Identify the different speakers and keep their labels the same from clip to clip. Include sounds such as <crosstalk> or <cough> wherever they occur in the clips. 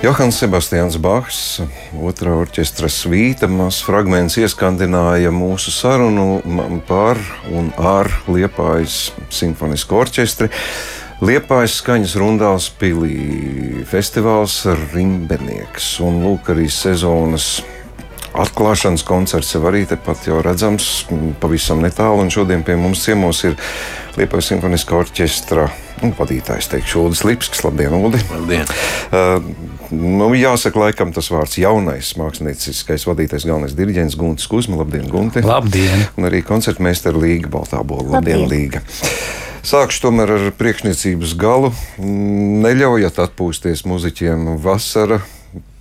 Speaker 1: Johans Sebastians Bachs, otrā orķestra svīta, mazs fragments ieskandināja mūsu sarunu par un ar Liepājas simfonisko orķestri. Liepājas skaņas rundās pilī festivāls Rimbenieks un lūk arī sezonas atklāšanas koncerts jau arī tepat jau redzams, pavisam netālu. Un šodien pie mums ciemos ir Liepājas simfoniskā orķestra nu, vadītājs, teikšu, Ulris Lipskis. Labdien, Ulri!
Speaker 2: Labdien!
Speaker 1: Uh, nu, jāsaka, laikam tas vārds jaunais mākslinieckais vadītājs, galvenais diriģents Guntis Kusma. Labdien, Gunti!
Speaker 3: Labdien!
Speaker 1: Un arī koncertmeistara Līga Baltābola. Labdien, Labdien, Līga! Sākšu tomēr ar priekšniecības galu. Neļaujiet atpūsties muzeķiem vasara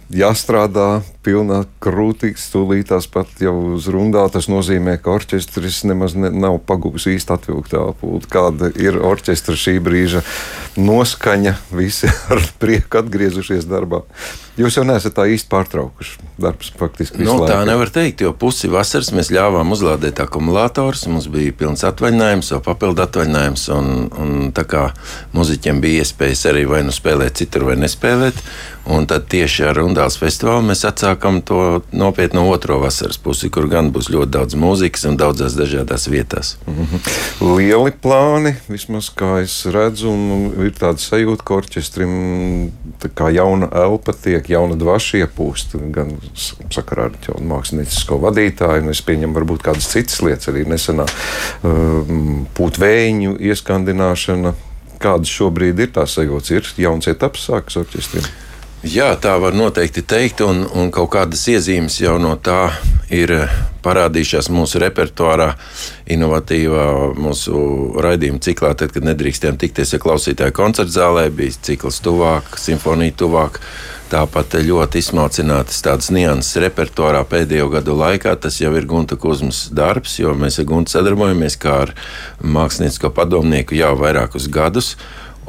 Speaker 1: jāstrādā pilnā krūtī, stūlītās pat jau uz rundā. Tas nozīmē, ka orķestris nemaz ne, nav pagūs īsti atvilkt elpu. Kāda ir orķestra šī brīža noskaņa, visi <laughs> ar prieku atgriezušies darbā. Jūs jau neesat tā īsti pārtraukuši darbus faktiski.
Speaker 2: Nu, tā nevar teikt, jo pusi vasaras mēs ļāvām uzlādēt akumulatorus. Mums bija pilns atvaļinājums, jau papildu atvaļinājums. Un, un tā kā muzeķiem bija iespējas arī vai nu spēlēt citur, vai nespēlēt. Un tad tieši ar Rundāls festivālu mēs atsākam to nopietnu otro vasaras pusi, kur gan būs ļoti daudz mūzikas un daudzās dažādās vietās. Mm
Speaker 1: -hmm. Lieli plāni, vismaz kā es redzu, un ir tāda sajūta, ka orķestrim tā kā jauna elpa tiek jauna dvaša iepūst gan sakarā ar māksliniecisko vadītāju, un es pieņemu, varbūt kādas citas lietas arī nesenā um, pūtvēju ieskandināšana. Kādas šobrīd ir tās sajūtas? Ir jauns etaps sākas orķestriem.
Speaker 2: Jā, tā var noteikti teikt, un, un kaut kādas iezīmes jau no tā ir parādījušās mūsu repertuārā, inovatīvā mūsu raidījuma ciklā, tad, kad nedrīkstējām tikties ar klausītāju koncertu zālē, bija cikls tuvāk, simfonija tuvāk. Tāpat ļoti izsmalcinātas tādas nianses repertuārā pēdējo gadu laikā. Tas jau ir Gunta Kusmas darbs, jo mēs ar Guntu sadarbojamies kā ar māksliniecisko padomnieku jau vairākus gadus.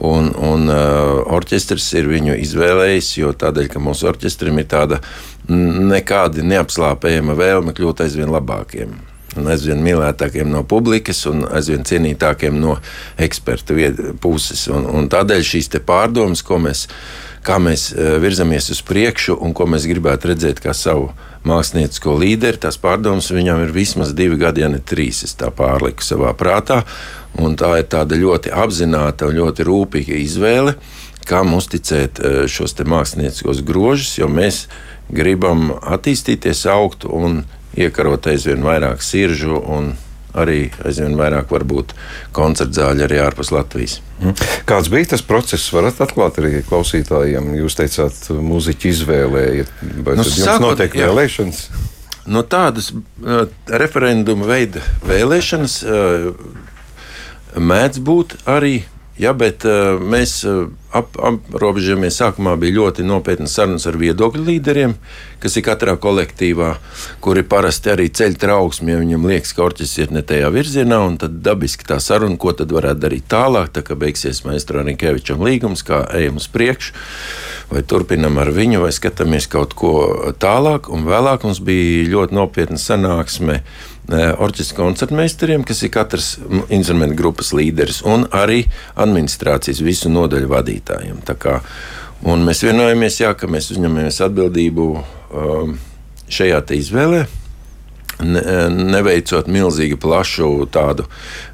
Speaker 2: Un, un uh, orķestris ir viņu izvēlējis, jo tādēļ, ka mūsu orķestrim ir tāda nekādi neapslāpējama vēlme kļūt aizvien labākiem. Un aizvien mīlētākiem no publikas un aizvien cienītākiem no ekspertu puses. Un, un tādēļ šīs pārdomas, ko mēs, kā mēs uh, virzamies uz priekšu un ko mēs gribētu redzēt kā savu māksliniecisko līderi, tās pārdomas viņam ir vismaz divi gadi, ja ne trīs. Es tā pārliku savā prātā. Tā ir tāda ļoti apzināta un ļoti rūpīga izvēle, kam uzticēt e, šos mākslinieciskos grožus, jo mēs gribam attīstīties, augt un iekarot aizvien vairāk siržu un arī aizvien vairāk varbūt koncertu zāļu arī ārpus Latvijas.
Speaker 1: Mhm. Kāds bija tas process? Varat atklāt arī klausītājiem. Jūs teicāt, mūziķi izvēlējiet, vai nu, jums sākot, notiek jā. vēlēšanas?
Speaker 2: No tādas uh, referenduma veida vēlēšanas uh, mēdz būt arī. Ja, bet uh, mēs uh, ap, aprobežamies. Sākumā bija ļoti nopietnas sarunas ar viedokļu līderiem, kas ir katrā kolektīvā, kuri parasti arī ceļ trauksmi, ja viņam liekas, ka orķestris iet ne tajā virzienā. Tad dabiski tā saruna, ko tad varētu darīt tālāk, tā kā beigsies Maestro Rinkevičam līgums, kā ejam uz priekšu. Vai turpinām ar viņu, vai skatāmies kaut ko tālāk. Un vēlāk mums bija ļoti nopietna sanāksme orķestra koncertmeistariem, kas ir katras instrumentu grupas līderis, un arī administrācijas visu nodaļu vadītājiem. Kā, mēs vienojamies, jā, ka mēs uzņemamies atbildību um, šajā izvēlē. Ne, neveicot milzīgi plašu tādu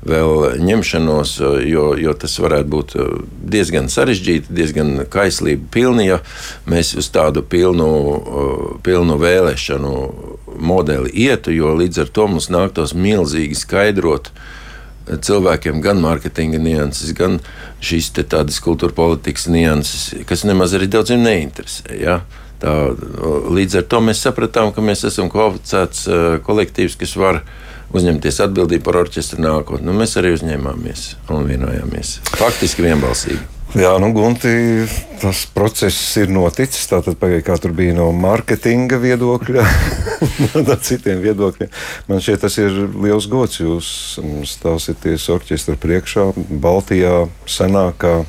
Speaker 2: vēl ņemšanos, jo, jo tas varētu būt diezgan sarežģīti, diezgan kaislība pilni, ja mēs uz tādu pilnu, pilnu vēlēšanu modeli ietu, jo līdz ar to mums nāktos milzīgi skaidrot cilvēkiem gan mārketinga nianses, gan šīs tādas kultūra politikas nianses, kas nemaz arī daudziem neinteresē. Ja? Tā, līdz ar to mēs sapratām, ka mēs esam kvalificēts uh, kolektīvs, kas var uzņemties atbildību par orķestra nākotni. Nu, mēs arī uzņēmāmies un vienojāmies. Faktiski vienbalsīgi.
Speaker 1: Jā, nu, Gunti, tas process ir noticis. Tātad, kā tur bija no mārketinga viedokļa, <laughs> no citiem viedokļiem. Man šķiet, tas ir liels gods. Jūs stāsieties orķestra priekšā, Baltijā, senākā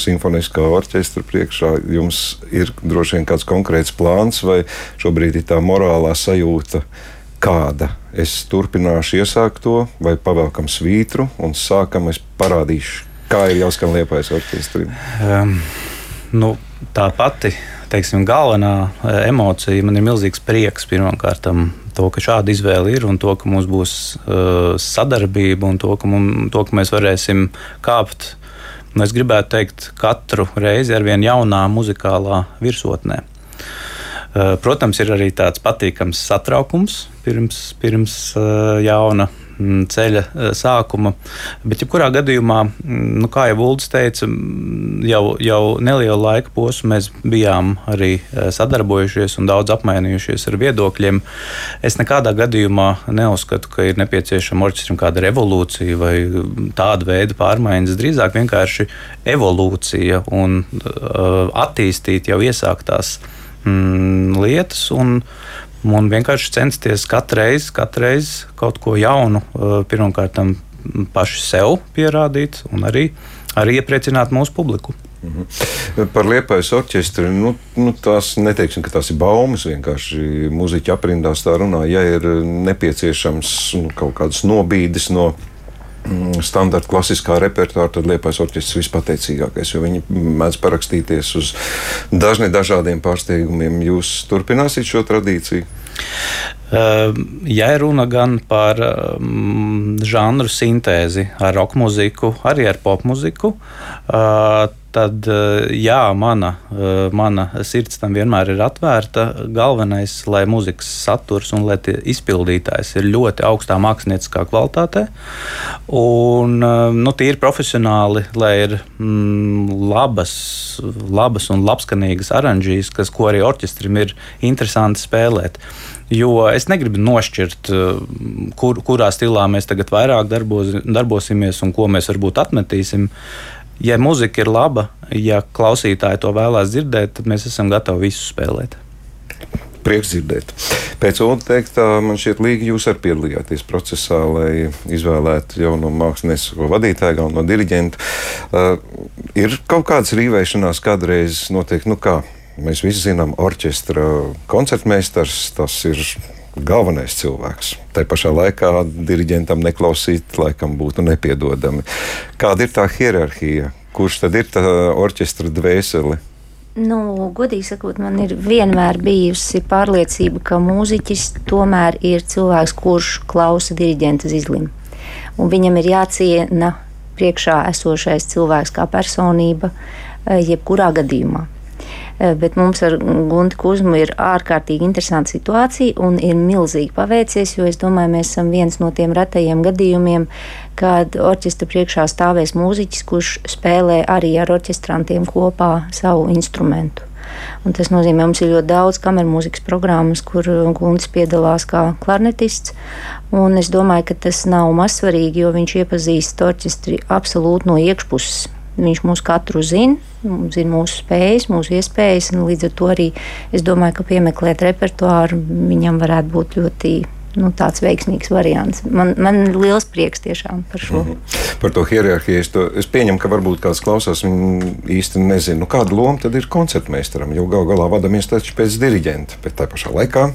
Speaker 1: simfoniskā orķestra priekšā. Jums ir droši vien kāds konkrēts plāns, vai šobrīd ir tā morālā sajūta, kāda es turpināšu iesākt to, vai pavēlkam svītru un sākam, es parādīšu Kā ir jāskan liepais orķestrim? Um,
Speaker 3: nu, tā pati teiksim, galvenā emocija man ir milzīgs prieks pirmkārt. To, ka šāda izvēle ir un to, ka mums būs uh, sadarbība un to ka, mums, to, ka mēs varēsim kāpt, nu, es gribētu teikt, katru reizi ar vien jaunā muzikālā virsotnē. Uh, protams, ir arī tāds patīkams satraukums pirms, pirms uh, jauna ceļa eh, sākuma. Bet, jebkurā gadījumā, mm, nu, kā jau Ulrichs teica, mm, jau, jau nelielu laika posmu mēs bijām arī eh, sadarbojušies un daudz apmainījušies ar viedokļiem. Es nekādā gadījumā neuzskatu, ka ir nepieciešama orķestram kāda revolūcija vai tāda veida pārmaiņas. Drīzāk vienkārši evolūcija un uh, attīstīt jau iesāktās mm, lietas. Un, un vienkārši censties katru reizi, katru reizi kaut ko jaunu, uh, pirmkārt, paši sev pierādīt un arī, arī iepriecināt mūsu publiku.
Speaker 1: Mhm. Par liepais orķestri. Nu, nu, tās neteiksim, ka tās ir baumas. Vienkārši muzeķi aprindās tā runā. Ja ir nepieciešams nu, kaut kādas nobīdes no Mm, standarta klasiskā repertuāra, tad Liepais orķestris vispateicīgākais, jo viņi mēdz parakstīties uz dažni dažādiem pārsteigumiem. Jūs turpināsiet šo tradīciju?
Speaker 3: Ja runa gan par um, žanru sintēzi ar roka mūziku, arī ar pop mūziku, uh, tad jā, mana, mana sirds tam vienmēr ir atvērta. Galvenais, lai mūzikas saturs un lai izpildītājs ir ļoti augstā mākslinieckā kvalitātē. Un nu, tīri profesionāli, lai ir mm, labas, labas un labskanīgas oranžijas, kas, ko arī orķestrim ir interesanti spēlēt. Jo es negribu nošķirt, kur, kurā stilā mēs tagad vairāk darbos, darbosimies un ko mēs varbūt atmetīsim. Ja muzika ir laba, ja klausītāji to vēlās dzirdēt, tad mēs esam gatavi visu spēlēt.
Speaker 1: Prieks dzirdēt. Pēc Ulu teiktā, man šķiet, Līga, jūs arī piedalījāties procesā, lai izvēlētu jauno māksliniecisko vadītāju, galveno diriģentu. Uh, ir kaut kādas rīvēšanās kādreiz notiek, nu kā mēs visi zinām, orķestra koncertmeistars, tas ir galvenais cilvēks. Tā pašā laikā diriģentam neklausīt, laikam būtu nepiedodami. Kāda ir tā hierarhija? Kurš tad ir tā orķestra dvēsele?
Speaker 4: Nu, godīgi sakot, man ir vienmēr bijusi pārliecība, ka mūziķis tomēr ir cilvēks, kurš klausa diriģenta izlim. Un viņam ir jāciena priekšā esošais cilvēks kā personība, eh, jebkurā gadījumā. Eh, bet mums ar Guntu Kuzmu ir ārkārtīgi interesanta situācija un ir milzīgi paveicies, jo es domāju, mēs esam viens no tiem retajiem gadījumiem, kad orķestra priekšā stāvēs mūziķis, kurš spēlē arī ar orķestrantiem kopā savu instrumentu. Un tas nozīmē, ka mums ir ļoti daudz kameras mūzikas programmas, kur Gunts piedalās kā klarnetists. Es domāju, ka tas nav mazsvarīgi, jo viņš iepazīst orķestri absolūti no iekšpuses. Viņš mūs katru zina, zina mūsu spējas, mūsu iespējas. Līdz ar to arī es domāju, ka piemeklēt repertuāru viņam varētu būt ļoti nu, tāds veiksmīgs variants. Man, man ir liels prieks tiešām par šo. Mm
Speaker 1: -hmm. Par to hierarhiju es, to, es pieņemu, ka varbūt kāds klausās, viņi īsti nezina, nu, kāda loma tad ir koncertmeistaram. Jo gal galā vadāmies taču pēc diriģenta, bet tā pašā laikā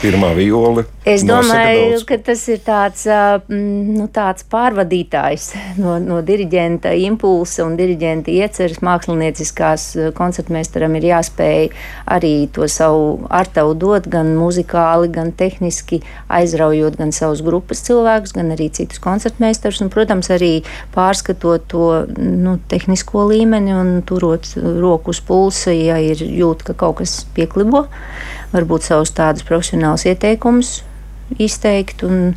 Speaker 1: pirmā violi.
Speaker 4: Es domāju, ka tas ir tāds, nu, tāds pārvadītājs <laughs> no, no diriģenta impulsa un diriģenta ieceres. Mākslinieckās koncertmeistaram ir jāspēj arī to savu artavu dot, gan muzikāli, gan tehniski aizraujot gan savus grupas cilvēkus, gan arī citus koncertmeistarus. Un, protams, arī pārskatot to nu, tehnisko līmeni un turot roku uz pulsa, ja ir jūt, ka kaut kas pieklibo varbūt savus tādus profesionālus ieteikumus izteikt. Un,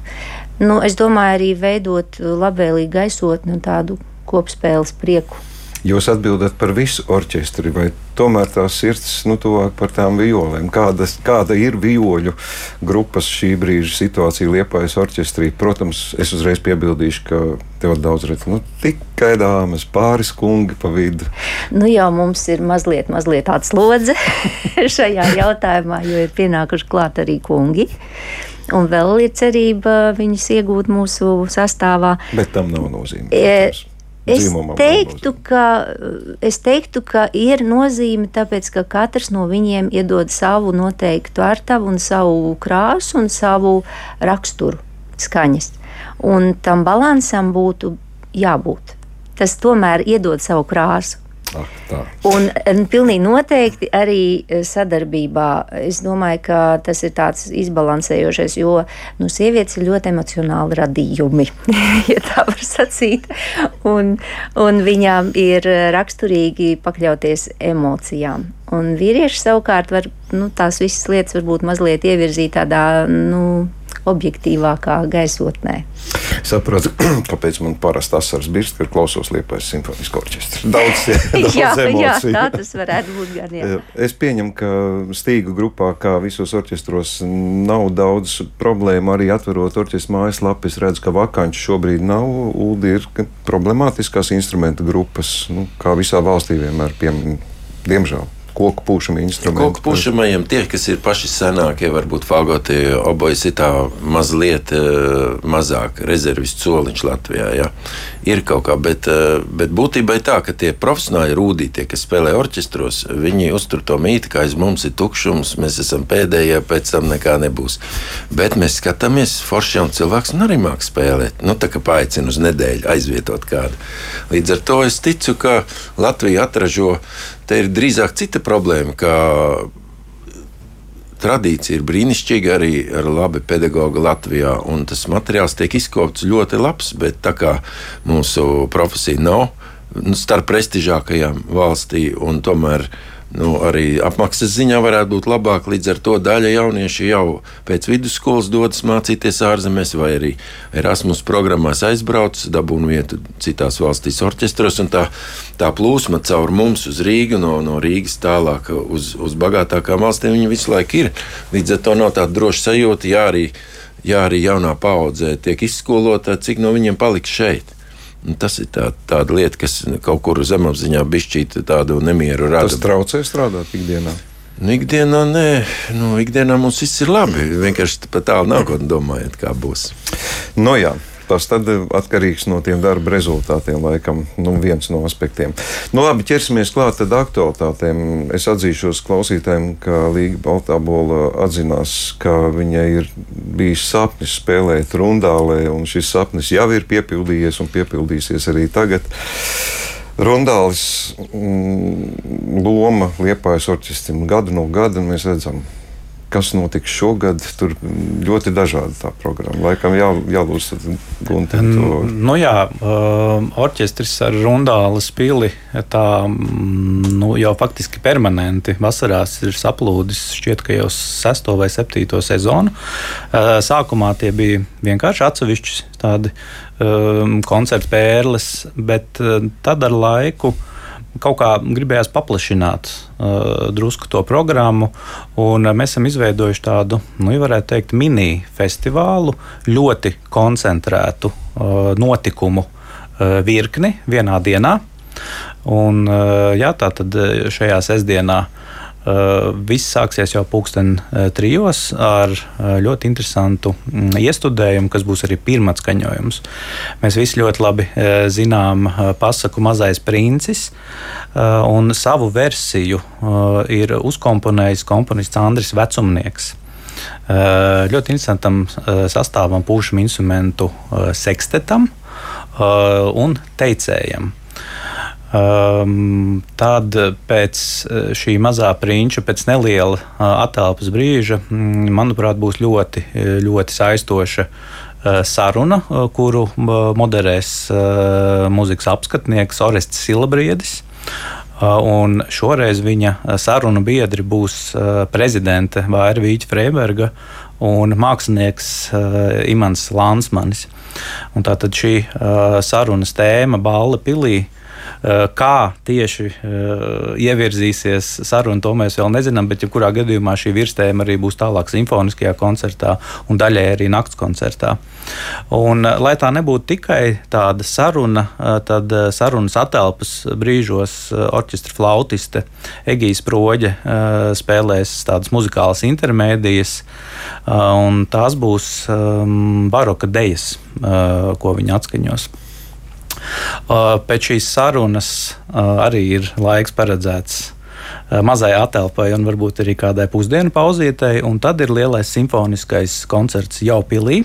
Speaker 4: nu, es domāju, arī veidot labvēlīgu gaisotni un tādu kopspēles prieku
Speaker 1: Jūs atbildat par visu orķestri, vai tomēr tās sirds nu, tuvāk par tām violēm? Kāda, kāda ir vioļu grupas šī brīža situācija Liepājas orķestrī? Protams, es uzreiz piebildīšu, ka tev daudz redz, nu, tikai dāmas, pāris kungi pa vidu.
Speaker 4: Nu jau mums ir mazliet, mazliet atslodze <laughs> šajā jautājumā, jo ir pienākuši klāt arī kungi. Un vēl ir cerība viņus iegūt mūsu sastāvā.
Speaker 1: Bet tam nav nozīme. E,
Speaker 4: Es teiktu, ka, es teiktu, ka ir nozīme, tāpēc ka katrs no viņiem iedod savu noteiktu artavu un savu krāsu un savu raksturu skaņas. Un tam balansam būtu jābūt. Tas tomēr iedod savu krāsu.
Speaker 1: Ah, tā.
Speaker 4: Un, un pilnīgi noteikti arī eh, sadarbībā. Es domāju, ka tas ir tāds izbalansējošais, jo nu, sievietes ir ļoti emocionāli radījumi, <laughs> ja tā var sacīt. Un, un viņām ir raksturīgi pakļauties emocijām. Un vīrieši savukārt var nu, tās visas lietas varbūt mazliet ievirzīt tādā. Nu, objektīvākā gaisotnē.
Speaker 1: Saprotu, <clears throat> kāpēc man parasti asaras birst, kad klausos Liepājas simfoniskā orķestra. Daudz, <laughs> daudz
Speaker 4: jā, <laughs>
Speaker 1: emociju.
Speaker 4: jā, tā tas varētu būt gan. Jā.
Speaker 1: Es pieņemu, ka stīgu grupā, kā visos orķestros, nav daudz problēmu. Arī atverot orķestra mājaslapu, es redzu, ka vakanču šobrīd nav. Uldi ir problemātiskās instrumentu grupas, nu, kā visā valstī vienmēr, piem, diemžēl koku pūšamie instrumenti.
Speaker 2: Koku pūšamajiem tie, kas ir paši senākie, varbūt fagoti, obojas ir tā mazliet uh, mazāk rezervistu soliņš Latvijā. Jā. Ir kaut kā, bet, uh, bet būtībā ir tā, ka tie profesionāli rūdītie, kas spēlē orķestros, viņi uztur to mītu, ka aiz mums ir tukšums, mēs esam pēdējie, pēc tam nekā nebūs. Bet mēs skatāmies, forši jau cilvēks arī māk spēlēt. Nu, tā kā paaicina uz nedēļu aizvietot kādu. Līdz ar to es ticu, ka Latvija atražo Te ir drīzāk cita problēma, tradīcija ir brīnišķīga arī ar labi pedagogu Latvijā, un tas materiāls tiek izkopts ļoti labs, bet tā kā mūsu profesija nav nu, starp prestižākajām valstī, un tomēr nu, arī apmaksas ziņā varētu būt labāk. Līdz ar to daļa jaunieši jau pēc vidusskolas dodas mācīties ārzemēs, vai arī Erasmus programmās aizbrauc, dabūna vietu citās valstīs, orķestros. Tā, tā plūsma caur mums uz Rīgu, no, no Rīgas tālāk uz, uz bagātākām valstīm, viņa visu laiku ir. Līdz ar to nav tāda droša sajūta, ja arī, ja arī jaunā paudze tiek izskolota, cik no viņiem paliks šeit. Tas ir tā, tāda lieta, kas kaut kur zemapziņā bišķīt tādu nemieru rada.
Speaker 1: Tas traucē strādāt ikdienā.
Speaker 2: Nu, ikdienā nē, nu, ikdienā mums viss ir labi. Vienkārši pat tālu nākotnē domājot, kā būs.
Speaker 1: No nu jā. Tas tad atkarīgs no tiem darba rezultātiem, laikam, nu, viens no aspektiem. Nu, labi, ķersimies klāt tad aktualitātēm. Es atzīšos klausītājiem, ka Līga Baltābola atzinās, ka viņai ir bijis sapnis spēlēt rundālē, un šis sapnis jau ir piepildījies un piepildīsies arī tagad. Rundālis mm, loma Liepājas orķestrim gadu no gada, un mēs redzam, kas notiks šogad. Tur ļoti dažādi tā programma. Laikam jā, jālūdz Gunteram. To...
Speaker 3: Nu jā, uh, orķestris ar rundālas pili tā nu, jau faktiski permanenti vasarās ir saplūdis šķiet, ka jau sesto vai septīto sezonu. Uh, sākumā tie bija vienkārši atsevišķi tādi um, koncertu pērles, bet uh, tad ar laiku kaut kā gribējās paplašināt uh, drusku to programmu. Un, uh, mēs esam izveidojuši tādu, nu, varētu teikt, mini-festivālu, ļoti koncentrētu uh, notikumu uh, virkni vienā dienā. Un, uh, jā, tā tad uh, šajā sestdienā uh, viss sāksies jau pulksten trijos ar ļoti interesantu mm, iestudējumu, kas būs arī pirmā skaņojums. Mēs visi ļoti labi zinām pasaku Mazais princis, un savu versiju ir uzkomponējis komponists Andris Vecumnieks. Ļoti interesantam sastāvam, pūšam instrumentu sekstetam un teicējam. Um, tad pēc eh, šī mazā prinča, pēc neliela uh, attēlpas brīža, mm, manuprāt, būs ļoti, eh, ļoti saistoša saruna, kuru moderēs mūzikas apskatnieks Orests Silabriedis. Un šoreiz viņa sarunu biedri būs prezidente Vaira Vīķa Freiberga un mākslinieks Imants Lansmanis. Un tātad šī sarunas tēma Bāla pilī kā tieši eh, ievirzīsies saruna, to mēs vēl nezinām, bet jebkurā gadījumā šī virstēma arī būs tālāk simfoniskajā koncertā un daļai arī nakts koncertā. Un, eh, lai tā nebūtu tikai tāda saruna, tad sarunas atelpas brīžos orķestra flautiste Egijas Proģe spēlēs tādas muzikālas intermēdijas, un tās būs ehm, baroka dejas, ko viņi atskaņos. Uh, pēc šīs sarunas uh, arī ir laiks paredzēts uh, mazai atelpai un varbūt arī kādai pusdienu pauzītei, un tad ir lielais simfoniskais koncerts jau pilī.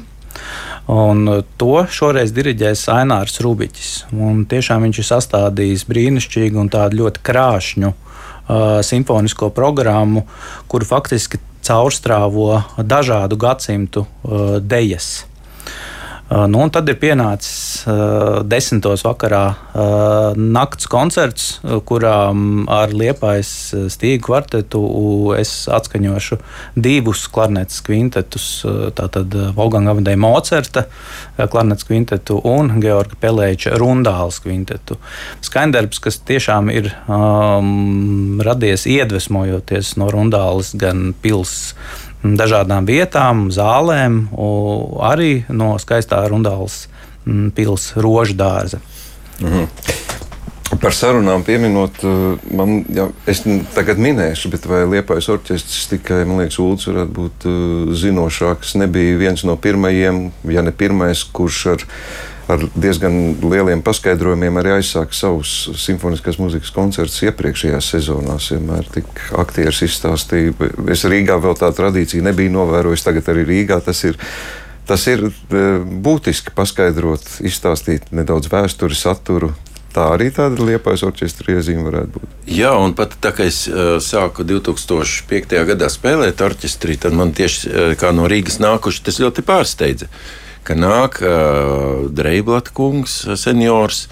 Speaker 3: Un to šoreiz diriģēs Ainārs Rubiķis. Un tiešām viņš ir sastādījis brīnišķīgu un tādu ļoti krāšņu uh, simfonisko programmu, kuru faktiski caurstrāvo dažādu gadsimtu uh, dejas. Uh, nu, tad ir pienācis uh, desmitos vakarā uh, nakts koncerts, uh, kurā ar liepais uh, stīgu kvartetu es atskaņošu divus klarnetes kvintetus. Tātad Volganga Avadeja Mocerta klarnetes kvintetu un Georga Pelēča Rundāls kvintetu. Skaņdarbs, kas tiešām ir um, radies iedvesmojoties no Rundāles gan pilsētas dažādām vietām, zālēm, arī no skaistā Rundāls pilsētas rožu dārza. Mhm.
Speaker 1: Par sarunām pieminot, eh, man, jā, es tagad minēšu, bet vai Liepais orķestris tikai, man liekas, Ulds varētu būt uh, zinošāks. Nebija viens no pirmajiem, ja ne pirmais, kurš ar ar diezgan lieliem paskaidrojumiem arī aizsāka savus simfoniskās mūzikas koncertus iepriekšējās sezonās. Vienmēr tik aktieris izstāstīja. Es Rīgā vēl tādu tradīciju nebiju novērojis, tagad arī Rīgā tas ir. Tas ir e, būtiski paskaidrot, izstāstīt nedaudz vēsturi, saturu, Tā arī tāda liepais orķestra iezīme varētu būt.
Speaker 2: Jā, un pat tā kā es uh, sāku 2005. gadā spēlēt orķestrī, tad man tieši uh, kā no Rīgas nākuši tas ļoti pārsteidza. Uh, ka nāk uh, Dreiblata kungs, seniors.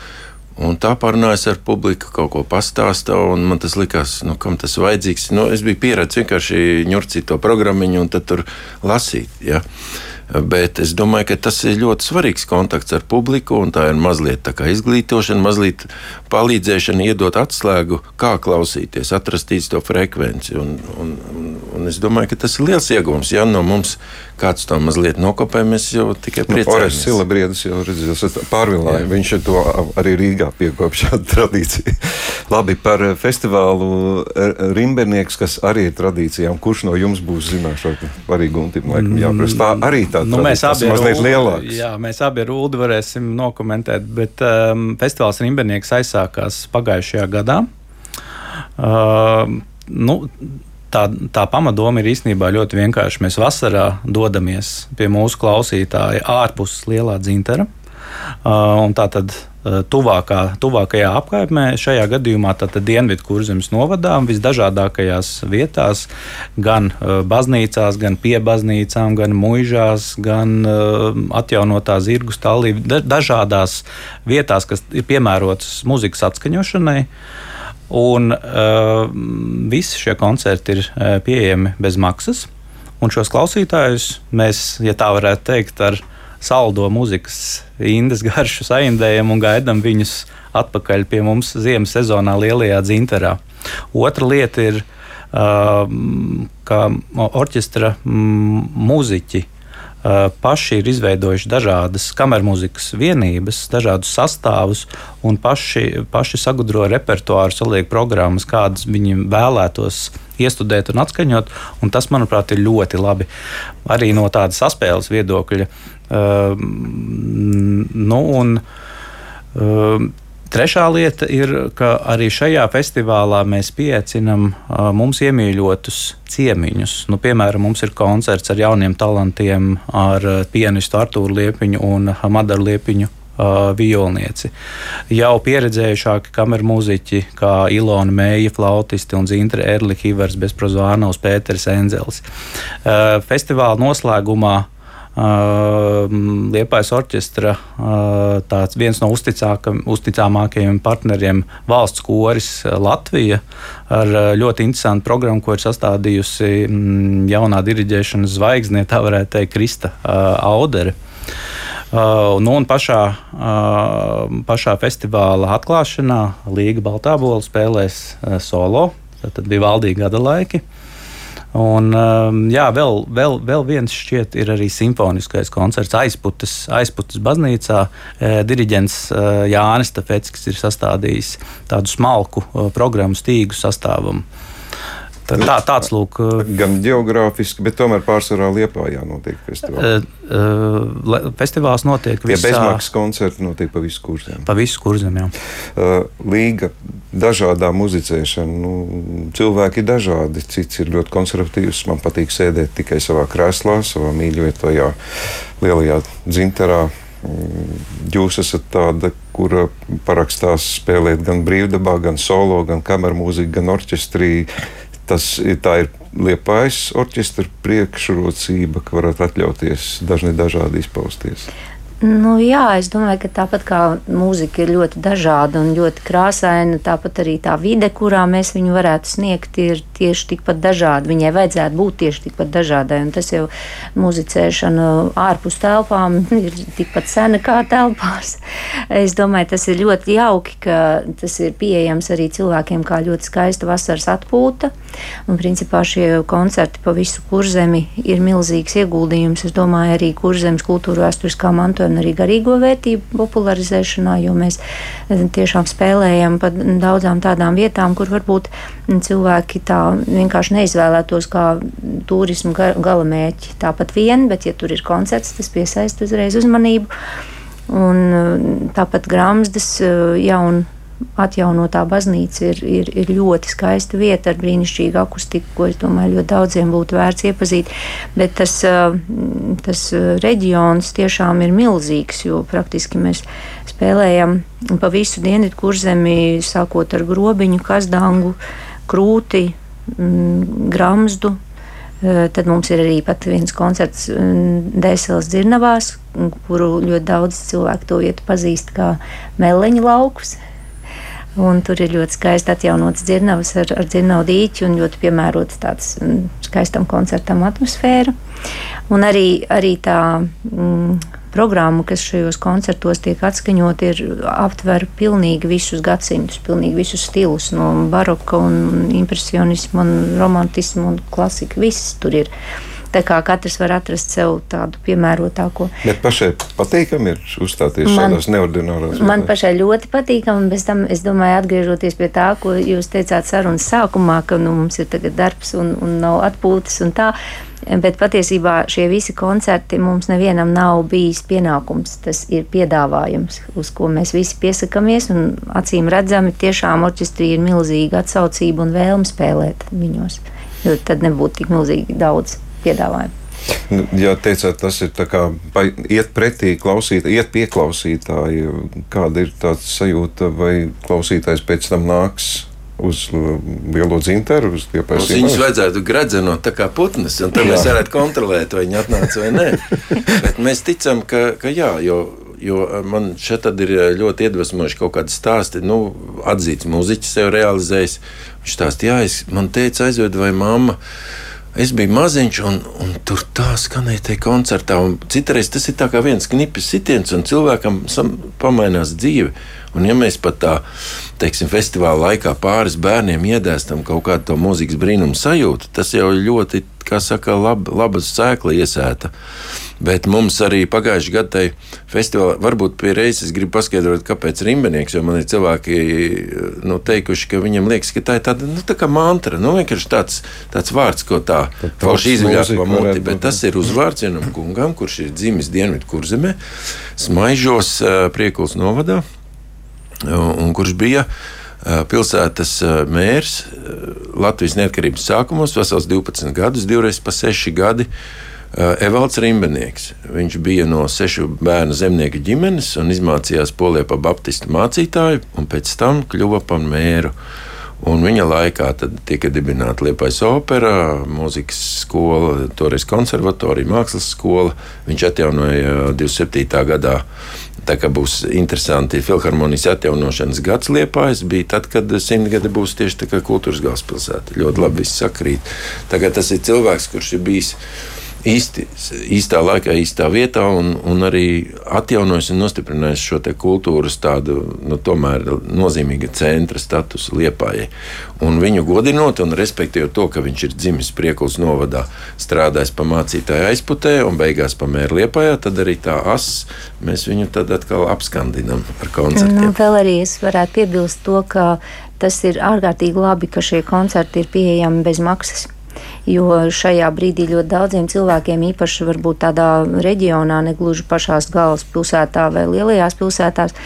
Speaker 2: Un tā pārunājas ar publiku, kaut ko pastāstīja, un man tas likās, nu, kam tas vajadzīgs. Nu, es biju pieredzējis vienkārši ņurcīt to programmu un tad tur lasīt. Ja. Uh, Bet es domāju, ka tas ir ļoti svarīgs kontakts ar publiku, un tā ir mazliet tā kā izglītošana, mazliet palīdzēšana, iedot atslēgu, kā klausīties, atrast to frekvenci. Un, un, un, un es domāju, ka tas ir liels iegūms. Ja no mums kāds to mazliet nokopē, mēs jau tikai nu, priecājamies.
Speaker 1: Nu, Silabriedis jau redzēs, pārvilāja. Viņš to arī Rīgā piekop šādu <laughs> tradīciju. Labi, par festivālu Rimbenieks, kas arī ir tradīcijām. Kurš no jums būs zināšāk? Arī Guntim, laikam jāprasa. Tā arī tā
Speaker 3: tā nu, mēs abi mazliet lielāks. Jā, mēs abi ar Ulu varēsim nokomentēt, bet um, festivāls Rimbenieks aizsākās pagājušajā gadā. Uh, nu, tā, tā pamatdoma ir īstenībā ļoti vienkārša. Mēs vasarā dodamies pie mūsu klausītāja ārpus lielā dzintara. Uh, tā tad tuvākā, tuvākajā apkaimē, šajā gadījumā Dienvidu kurzemes novadā, visdažādākajās vietās, gan uh, baznīcās, gan pie baznīcām, gan muižās, gan atjaunotā zirgu stāvī, dažādās vietās, kas ir piemērotas muzikas atskaņošanai. Un uh, visi šie koncerti ir uh, pieejami bez maksas. Un šos klausītājus mēs, ja tā varētu teikt, ar saldo mūzikas indes garšu saindējam un gaidām viņus atpakaļ pie mums ziemas sezonā lielajā dzinterā. Otra lieta ir, ka orķestra mūziķi paši ir izveidojuši dažādas kamermūzikas vienības, dažādus sastāvus un paši, paši sagudro repertuāru, saliek programmas, kādas viņi vēlētos iestudēt un atskaņot. Un tas, manuprāt, ir ļoti labi. Arī no tādas saspēles viedokļa Ehm, nu, un, ehm, Trešā lieta ir, ka arī šajā festivālā mēs pieaicinām mums iemīļotus ciemiņus. Nu, piemēram, mums ir koncerts ar jauniem talantiem, ar pianistu Artūru Liepiņu un Madaru Liepiņu uh, violnieci. Jau pieredzējušāki kameru mūziķi, kā Ilona Mēja, flautisti un Zintra Erlicha, Ivars Bezprozvānovs, Pēters Enzels. Uh, festivāla noslēgumā Liepais orķestra tāds viens no uzticamākajiem partneriem valsts koris Latvija ar ļoti interesantu programmu, ko ir sastādījusi jaunā diriģēšanas zvaigzne, tā varētu teikt, Krista Audere. Uh, nu, un pašā, uh, pašā festivāla atklāšanā Līga Baltābola spēlēs uh, solo. Tad bija valdīgi gada laiki. Uh, Un, um, jā, vēl, vēl, vēl viens šķiet ir arī simfoniskais koncerts aizputes, aizputes baznīcā. E, diriģents e, Jānis Tafetskis ir sastādījis tādu smalku e, programmu stīgu sastāvam. Tā, tā, tāds lūk.
Speaker 1: Gan geogrāfiski, bet tomēr pārsvarā Liepājā notiek festivāls.
Speaker 3: Uh, festivāls notiek
Speaker 1: visā. Tie bezmaksas koncerti notiek pa visu kurzem.
Speaker 3: Pa visu kurzem, jā.
Speaker 1: Uh, līga dažādā muzicēšana. Nu, cilvēki ir dažādi. Cits ir ļoti konservatīvs. Man patīk sēdēt tikai savā krēslā, savā mīļotajā lielajā dzinterā. Mm, jūs esat tāda, kura parakstās spēlēt gan brīvdabā, gan solo, gan kameru mūziku, gan orķestrī tas ir liepais orķestra priekšrocība, ka varat atļauties dažni dažādi izpausties.
Speaker 4: Nu, jā, es domāju, ka tāpat kā mūzika ir ļoti dažāda un ļoti krāsaina, tāpat arī tā vide, kurā mēs viņu varētu sniegt, ir tieši tikpat dažāda. Viņai vajadzētu būt tieši tikpat dažādai. Un tas jau muzicēšana ārpus telpām <laughs> ir tikpat sena kā telpās. Es domāju, tas ir ļoti jauki, ka tas ir pieejams arī cilvēkiem kā ļoti skaista vasaras atpūta. Un, principā, šie koncerti pa visu kurzemi ir milzīgs ieguldījums. Es domāju, arī kurzemes kultūra vēsturiskā mantojuma arī garīgo vērtību popularizēšanā, jo mēs eh, tiešām spēlējam pa daudzām tādām vietām, kur varbūt cilvēki tā vienkārši neizvēlētos kā turismu gala mērķi. Tāpat vien, bet ja tur ir koncerts, tas piesaista uzreiz uzmanību. Un eh, tāpat grāmatas eh, jaunu atjaunotā baznīca ir, ir, ir ļoti skaista vieta ar brīnišķīgu akustiku, ko es domāju, ļoti daudziem būtu vērts iepazīt. Bet tas, tas reģions tiešām ir milzīgs, jo praktiski mēs spēlējam pa visu dienvidu kurzemi, sākot ar grobiņu, kazdangu, krūti, gramzdu. Tad mums ir arī viens koncerts Dēseles dzirnavās, kuru ļoti daudz cilvēku to vietu pazīst kā Meleņa laukus. Un tur ir ļoti skaisti atjaunots dzirnavas ar, ar dzirnavu dīķi un ļoti piemērots tāds mm, skaistam koncertam atmosfēra. Un arī, arī tā mm, programma, kas šajos koncertos tiek atskaņot, ir aptver pilnīgi visus gadsimtus, pilnīgi visus stilus, no baroka un impresionismu un romantismu un klasika. Viss tur ir. Tā kā katrs var atrast sev tādu piemērotāko.
Speaker 1: Bet pašai patīkami ir uzstāties man, šādās neordinārās.
Speaker 4: Man vietās. pašai ļoti patīkami, bet tam es domāju, atgriežoties pie tā, ko jūs teicāt sarunas sākumā, ka nu, mums ir tagad darbs un, un nav atpūtas un tā. Bet patiesībā šie visi koncerti mums nevienam nav bijis pienākums. Tas ir piedāvājums, uz ko mēs visi piesakāmies. Acīm redzami, tiešām orķestrī ir milzīga atsaucība un vēlme spēlēt viņos. Jo tad nebūtu tik milzīgi daudz piedāvājumu.
Speaker 1: Nu, jā, teicāt, tas ir kā iet pretī klausītājai, iet pie klausītāja. Kāda ir tā sajūta, vai klausītājs pēc tam nāks uz lielo dzinteru. Uz
Speaker 2: Mums viņus vajadzētu gradzenot tā kā putnas, un tad jā. mēs varētu kontrolēt, vai viņi atnāca vai nē. <laughs> Bet mēs ticam, ka, ka jā, jo, jo man šeit ir ļoti iedvesmojuši kaut kādi stāsti. Nu, atzīts muziķis sev realizējis. Viņš stāstīja, jā, es, man teica aizved vai mamma. Es biju maziņš, un, un tur tā skanēja tajā koncertā. Citreiz tas ir kā viens knipis sitiens, un cilvēkam pamainās dzīve. Un, ja mēs pat tā, teiksim, festivāla laikā pāris bērniem iedēstam kaut kādu to mūzikas brīnumu sajūtu, tas jau ļoti, kā saka, lab, laba sēkla iesēta. Bet mums arī pagājušajā gadā tajā festivālā, varbūt pie reizes gribu paskaidrot, kāpēc rimbenieks, jo man ir cilvēki nu, teikuši, ka viņiem liekas, ka tā ir tāda nu, tā mantra, nu, vienkārši tāds, tāds vārds, ko tā falši izviļās pa muti, bet tas ir uzvārds vienam kungam, kurš ir dzimis Dienvidu kurzemē, Smaižos Priekuls novadā un kurš bija pilsētas mērs Latvijas neatkarības sākumos, vesels 12 gadus, divreiz pa 6 gadi. Evalds Rimbenieks. Viņš bija no sešu bērnu zemnieku ģimenes un izmācījās Polijā par baptistu mācītāju, un pēc tam kļuva par mēru. Un viņa laikā tika dibināta Liepais opera, mūzikas skola, toreiz konservatorija, mākslas skola. Viņš atjaunoja 27. gadā Tā kā būs interesanti filharmonijas atjaunošanas gads Liepājas, bija tad, kad simtgade būs tieši tā kā kultūras galvaspilsēta. Ļoti labi viss sakrīt. Tagad tas ir cilvēks, kurš ir bijis īsti, īstā laikā, īstā vietā un, un arī atjaunojis un nostiprinājis šo kultūras tādu nu, tomēr nozīmīga centra statusu liepājai. Un viņu godinot un respektējot to, ka viņš ir dzimis Priekulas novadā, strādājis pa mācītāju aizputē un beigās pa mēru liepājā, tad arī tā as mēs viņu atkal apskandinam ar koncertiem.
Speaker 4: Nu, vēl arī es varētu piebilst to, ka tas ir ārkārtīgi labi, ka šie koncerti ir pieejami bez maksas jo šajā brīdī ļoti daudziem cilvēkiem, īpaši varbūt tādā reģionā, ne gluži pašās galvaspilsētā vai lielajās pilsētās,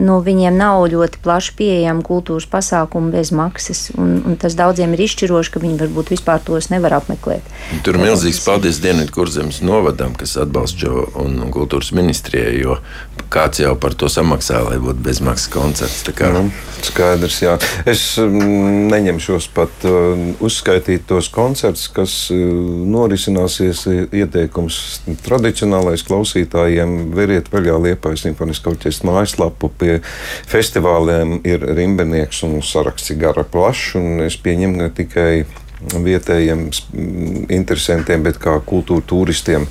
Speaker 4: nu, viņiem nav ļoti plaši pieejama kultūras pasākuma bez maksas. Un, un tas daudziem ir izšķiroši, ka viņi varbūt vispār tos nevar apmeklēt.
Speaker 2: Tur ir milzīgs paldies Dienvidu kurzemes novadam, kas atbalsta šo un, un kultūras ministrijai, jo kāds jau par to samaksā, lai būtu bezmaksas koncerts.
Speaker 1: Nu, skaidrs, jā. Es mm, neņemšos pat uh, uzskaitīt tos koncertus, kas uh, norisināsies. Ieteikums tradicionālais klausītājiem veriet vaļā Liepājas simfoniskā orķestra mājaslapu. Pie festivāliem ir rimbenieks un saraksts gara plašs, un es pieņemu ne tikai vietējiem interesantiem, bet kā kultūra turistiem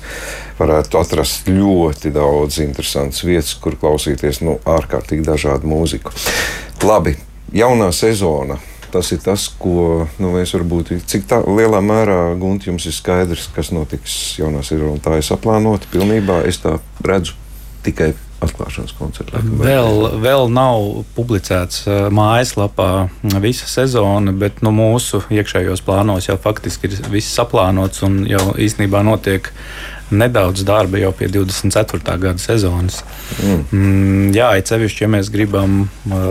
Speaker 1: varētu atrast ļoti daudz interesantas vietas, kur klausīties nu, ārkārtīgi dažādu mūziku. Labi, jaunā sezona. Tas ir tas, ko nu, mēs varbūt, cik tā, lielā mērā Gunte jums ir skaidrs, kas notiks jaunā sezonā. Tā ir saplānota pilnībā. Es tā redzu tikai atklāšanas koncertu.
Speaker 3: Vēl, vēl nav publicēts uh, mājaslapā visa sezona, bet nu, mūsu iekšējos plānos jau faktiski ir viss saplānots un jau īstenībā notiek nedaudz darba jau pie 24. gada sezonas. Mm. Mm, jā, it sevišķi, ja mēs gribam uh,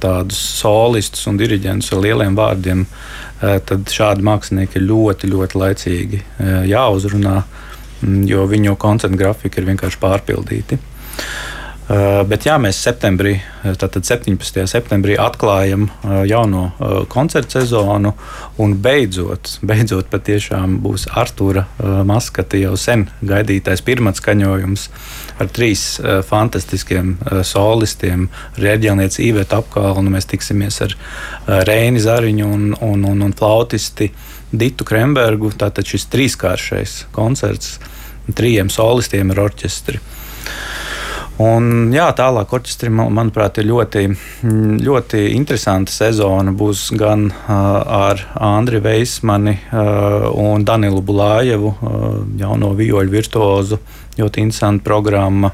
Speaker 3: tādus solistus un diriģentus ar lieliem vārdiem, uh, tad šādi mākslinieki ir ļoti, ļoti laicīgi jāuzrunā, mm, jo viņu koncertu grafika ir vienkārši pārpildīti. Uh, bet jā, mēs septembrī, tātad 17. septembrī atklājam uh, jauno koncertu sezonu. Un beidzot, beidzot patiešām būs Artura Maskata jau sen gaidītais pirmais skaņojums ar trīs fantastiskiem solistiem. Reģionāts Īveta apkalnu mēs tiksimies ar Reini Zariņu un, un, un, un flautisti Ditu Krembergu. Tātad šis trīskāršais koncerts trījiem solistiem ar orķestri. Un, jā, tālāk orķestrim, manuprāt, ir ļoti, ļoti interesanta sezona. Būs gan uh, ar Andriu Veismani uh, un Danilu Bulājevu, uh, jauno vijoļu virtuozu. Ļoti interesanta programma.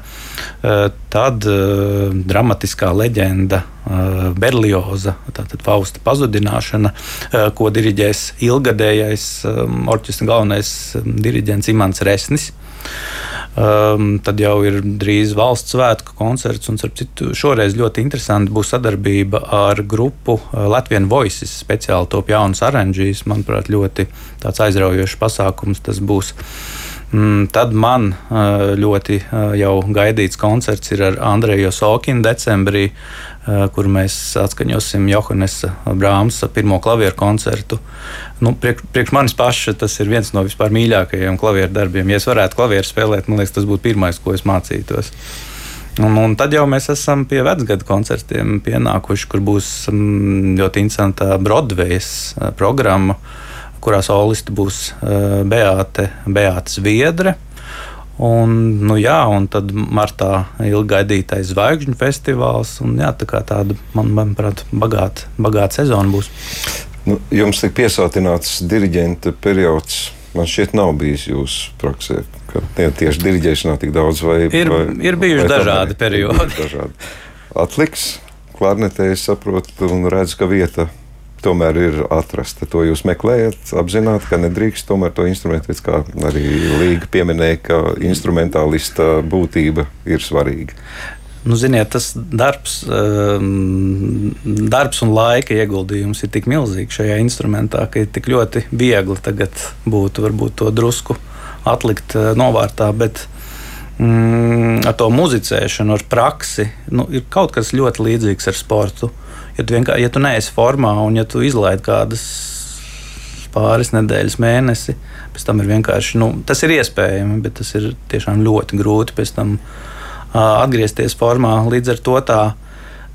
Speaker 3: Uh, tad uh, dramatiskā leģenda uh, Berlioza, tātad Fausta pazudināšana, uh, ko diriģēs ilgadējais um, orķestra galvenais diriģents Imants Resnis. Um, tad jau ir drīz valsts svētku koncerts, un citu, šoreiz ļoti interesanti būs sadarbība ar grupu uh, Latvijas Voices. Speciāli top jaunas oranžijas, manuprāt, ļoti aizraujošs pasākums tas būs. Mm, tad man uh, ļoti uh, jau gaidīts koncerts ir ar Andreju Sokinu decembrī. Eh, kur mēs atskaņosim Johannesa Brāmsa pirmo klavieru koncertu. Nu, priekš, priekš manis paša tas ir viens no vispār mīļākajiem klavieru darbiem. Ja es varētu klavieru spēlēt, man liekas, tas būtu pirmais, ko es mācītos. Un, un tad jau mēs esam pie vecgada koncertiem pienākuši, kur būs mm, ļoti interesanta Broadways eh, programma, kurā solisti būs eh, Beāte, Beāte Zviedre. Un, nu, jā, un tad martā ilgi gaidītais zvaigžņu festivāls. Un, jā, tā kā tāda, man, manuprāt, bagāta, bagāta sezona būs.
Speaker 1: Nu, jums tiek piesātināts diriģenta periods. Man šķiet, nav bijis jūsu praksē, ka tie, tieši diriģēšanā tik daudz vai
Speaker 3: ir. Vai, ir bijuši vai dažādi periodi.
Speaker 1: Dažādi. Atliks, klarnetē es saprotu un redzu, ka vieta tomēr ir atrasta. To jūs meklējat, apzināti, ka nedrīkst tomēr to instrumentu, kā arī Līga pieminēja, ka instrumentālista būtība ir svarīga.
Speaker 3: Nu, ziniet, tas darbs, um, darbs un laika ieguldījums ir tik milzīgs šajā instrumentā, ka ir tik ļoti viegli tagad būtu varbūt to drusku atlikt uh, novārtā. Bet, mm, ar to muzicēšanu, ar praksi, nu, ir kaut kas ļoti līdzīgs ar sportu. Uh, Ja tu, ja tu neesi formā un ja tu izlaidi kādas pāris nedēļas, mēnesi, pēc tam ir vienkārši nu, tas ir iespējams, bet tas ir tiešām ļoti grūti pēc tam uh, atgriezties formā. Līdz ar to tā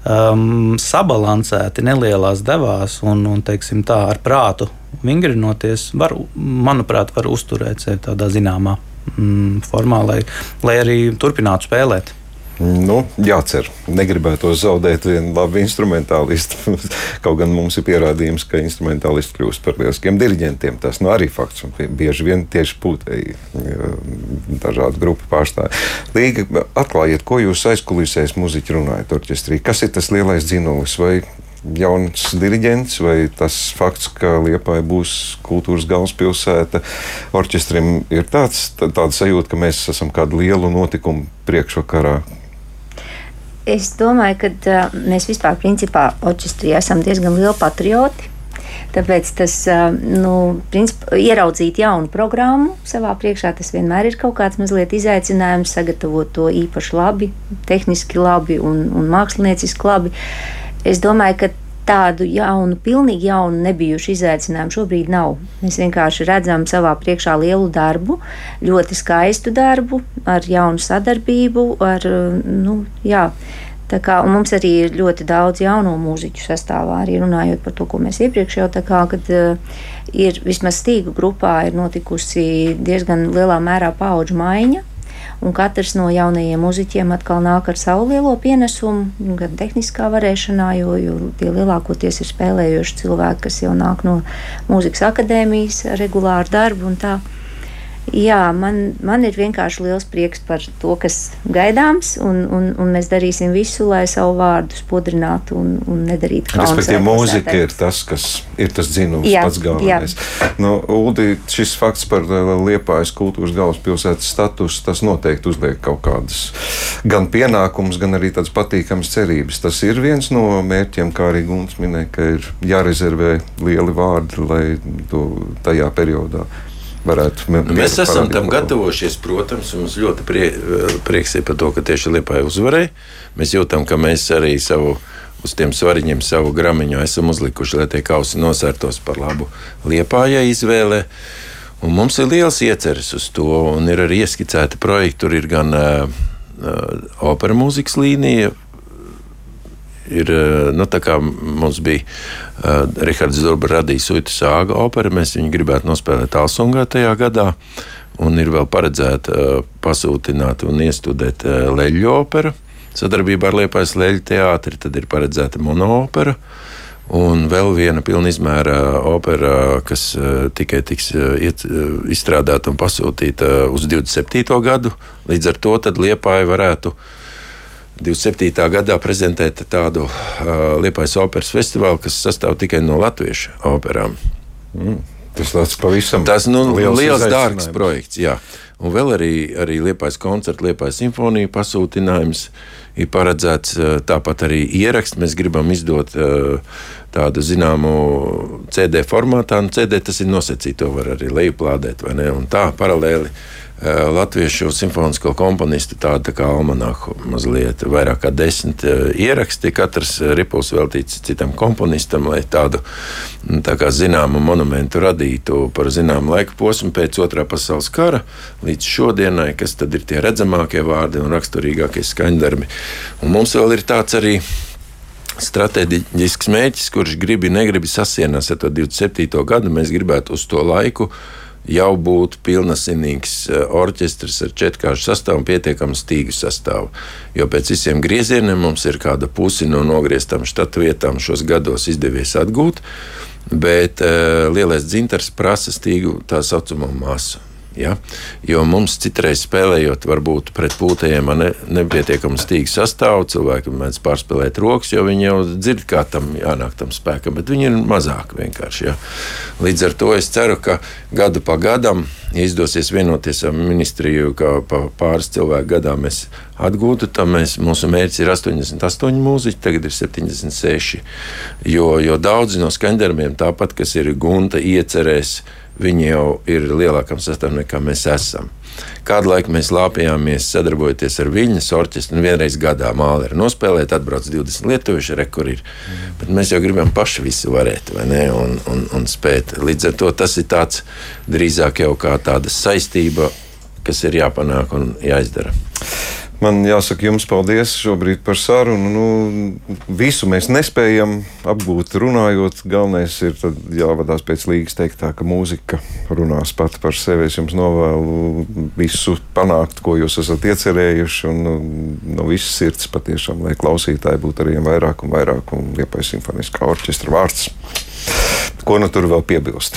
Speaker 3: um, sabalansēti nelielās devās un, un teiksim, tā ar prātu vingrinoties, var, manuprāt, var uzturēt sevi tādā zināmā mm, formā, lai, lai arī turpinātu spēlēt.
Speaker 1: Nu, jācer. Negribētu zaudēt vienu labu instrumentālistu. <laughs> Kaut gan mums ir pierādījums, ka instrumentālisti kļūst par lieliskiem diriģentiem. Tas nu, arī fakts. Un bieži vien tieši pūtēji dažādu grupu pārstāvji. Līga, atklājiet, ko jūs aizkulisēs muziķi runājat orķestrī. Kas ir tas lielais dzinulis? Vai jauns diriģents, vai tas fakts, ka Liepāja būs kultūras galvaspilsēta, orķestrim ir tāds, tāda sajūta, ka mēs esam kādu lielu notikumu priekšvakarā.
Speaker 4: Es domāju, ka uh, mēs vispār, principā, orķestrī esam diezgan lieli patrioti. Tāpēc tas, nu, principā, ieraudzīt jaunu programmu savā priekšā, tas vienmēr ir kaut kāds mazliet izaicinājums, sagatavot to īpaši labi, tehniski labi un, un mākslinieciski labi. Es domāju, ka tādu jaunu, pilnīgi jaunu, nebijušu izaicinājumu šobrīd nav. Mēs vienkārši redzam savā priekšā lielu darbu, ļoti skaistu darbu, ar jaunu sadarbību, ar, nu, jā. Tā kā, mums arī ir ļoti daudz jaunu mūziķu sastāvā, arī runājot par to, ko mēs iepriekš jau tā kā, kad uh, ir vismaz stīgu grupā ir notikusi diezgan lielā mērā paudžu maiņa un katrs no jaunajiem muzeķiem atkal nāk ar savu lielo pienesumu, gan tehniskā varēšanā, jo, jo tie lielākoties ir spēlējuši cilvēki, kas jau nāk no mūzikas akadēmijas, regulāru darbu un tā. Jā, man, man ir vienkārši liels prieks par to, kas gaidāms, un, un, un mēs darīsim visu, lai savu vārdu spodrinātu un, un nedarītu kaunu.
Speaker 1: Respektīvi, mūzika ir tas, kas ir tas dzinums, jā, pats galvenais. Nu, Uldi, šis fakts par uh, Liepājas kultūras galvaspilsētas statusu, tas noteikti uzliek kaut kādas gan pienākumus, gan arī tādas patīkamas cerības. Tas ir viens no mērķiem, kā arī Gunts minēja, ka ir jārezervē lieli vārdi, lai to tajā periodā varētu
Speaker 2: nu, mēs esam tam labu. gatavojušies, protams, un mums ļoti prie, prieks ir par to, ka tieši Lietuvai uzvarēja. Mēs jūtam, ka mēs arī savu. Uz tiem svariņiem savu gramiņu esam uzlikuši, lai tie kausi nosērtos par labu liepājai izvēlē. Un mums ir liels ieceres uz to, un ir arī ieskicēti projekti. Tur ir gan uh, opera mūzikas līnija, ir, eh, nu, tā kā mums bija uh, Rihards Zurba radījis Uita sāga opera, mēs viņu gribētu nospēlēt Alsungā tajā gadā. Un ir vēl paredzēta uh, pasūtināt un iestudēt uh, leļu operu. Sadarbībā ar Liepājas leļu teātri tad ir paredzēta monoopera. Un vēl viena pilna izmēra opera, kas tikai tiks iet, izstrādāta un pasūtīta uz 27. gadu. Līdz ar to Liepāja varētu uh, 27. gadā prezentēt tādu uh, Liepais operas festivālu, kas sastāv tikai no latviešu operām.
Speaker 1: Mm. Tas tāds pavisam
Speaker 2: tas, nu, liels, liels dārgs projekts. Jā. Un vēl arī, arī Liepais koncerts, Liepais simfonija pasūtinājums ir paredzēts. Tāpat arī ieraksts mēs gribam izdot tādu zināmu CD formātā. Nu, CD tas ir nosacīts, to var arī lejuplādēt. Un tā paralēli latviešu simfonisko komponistu tādu tā kā almanahu, mazliet vairāk kā desmit eh, ieraksti. Katrs eh, ripuls veltīts citam komponistam, lai tādu mm, tā kā zināmu monumentu radītu par zināmu laika posmu pēc otrā pasaules kara līdz šodienai, kas tad ir tie redzamākie vārdi un raksturīgākie skaņdarbi. Un mums vēl ir tāds arī stratēģisks mērķis, kurš gribi, negribi sasienās ar to 27. gadu. Mēs gribētu uz to laiku jau būtu pilnasinīgs eh, orķestris ar četrkāršu sastāvu un pietiekamu stīgu sastāvu. Jo pēc visiem griezieniem mums ir kāda pusi no nogrieztām štatu vietām šos gados izdevies atgūt, bet uh, lielais dzintars prasa stīgu tā saucamo masu. Ja? Jo mums citreiz spēlējot, varbūt pret pūtējiem ne, nepietiekami stīgu sastāvu, cilvēki mēdz pārspēlēt rokas, jo viņi jau dzird, kā tam jānāk tam spēkam, bet viņi ir mazāk vienkārši. Ja? Līdz ar to es ceru, ka gadu pa gadam, ja izdosies vienoties ar ministriju, ka pa pāris cilvēku gadā mēs atgūtu, tad mēs, mūsu mērķis ir 88 mūziķi, tagad ir 76. Jo, jo daudzi no skandarbiem, tāpat, kas ir gunta iecerēs, viņi jau ir lielākam sastāvam nekā mēs esam. Kādu laiku mēs lāpījāmies, sadarbojoties ar viņas orķestru, un vienreiz gadā māli ir nospēlēt, atbrauc 20 lietuvieši, rekur ir. Mm. Bet mēs jau gribam paši visu varēt, vai ne, un, un, un spēt. Līdz ar to tas ir tāds drīzāk jau kā tāda saistība, kas ir jāpanāk un jāizdara.
Speaker 1: Man jāsaka jums paldies šobrīd par sarunu. Nu, visu mēs nespējam apgūt runājot. Galvenais ir jāvadās pēc līgas teiktā, ka mūzika runās pati par sevi. Es jums novēlu visu panākt, ko jūs esat iecerējuši. Un, nu, no visas sirds patiešām, lai klausītāji būtu arvien vairāk un vairāk un Liepais simfoniskā orķestra vārds. Ko nu tur vēl piebilst?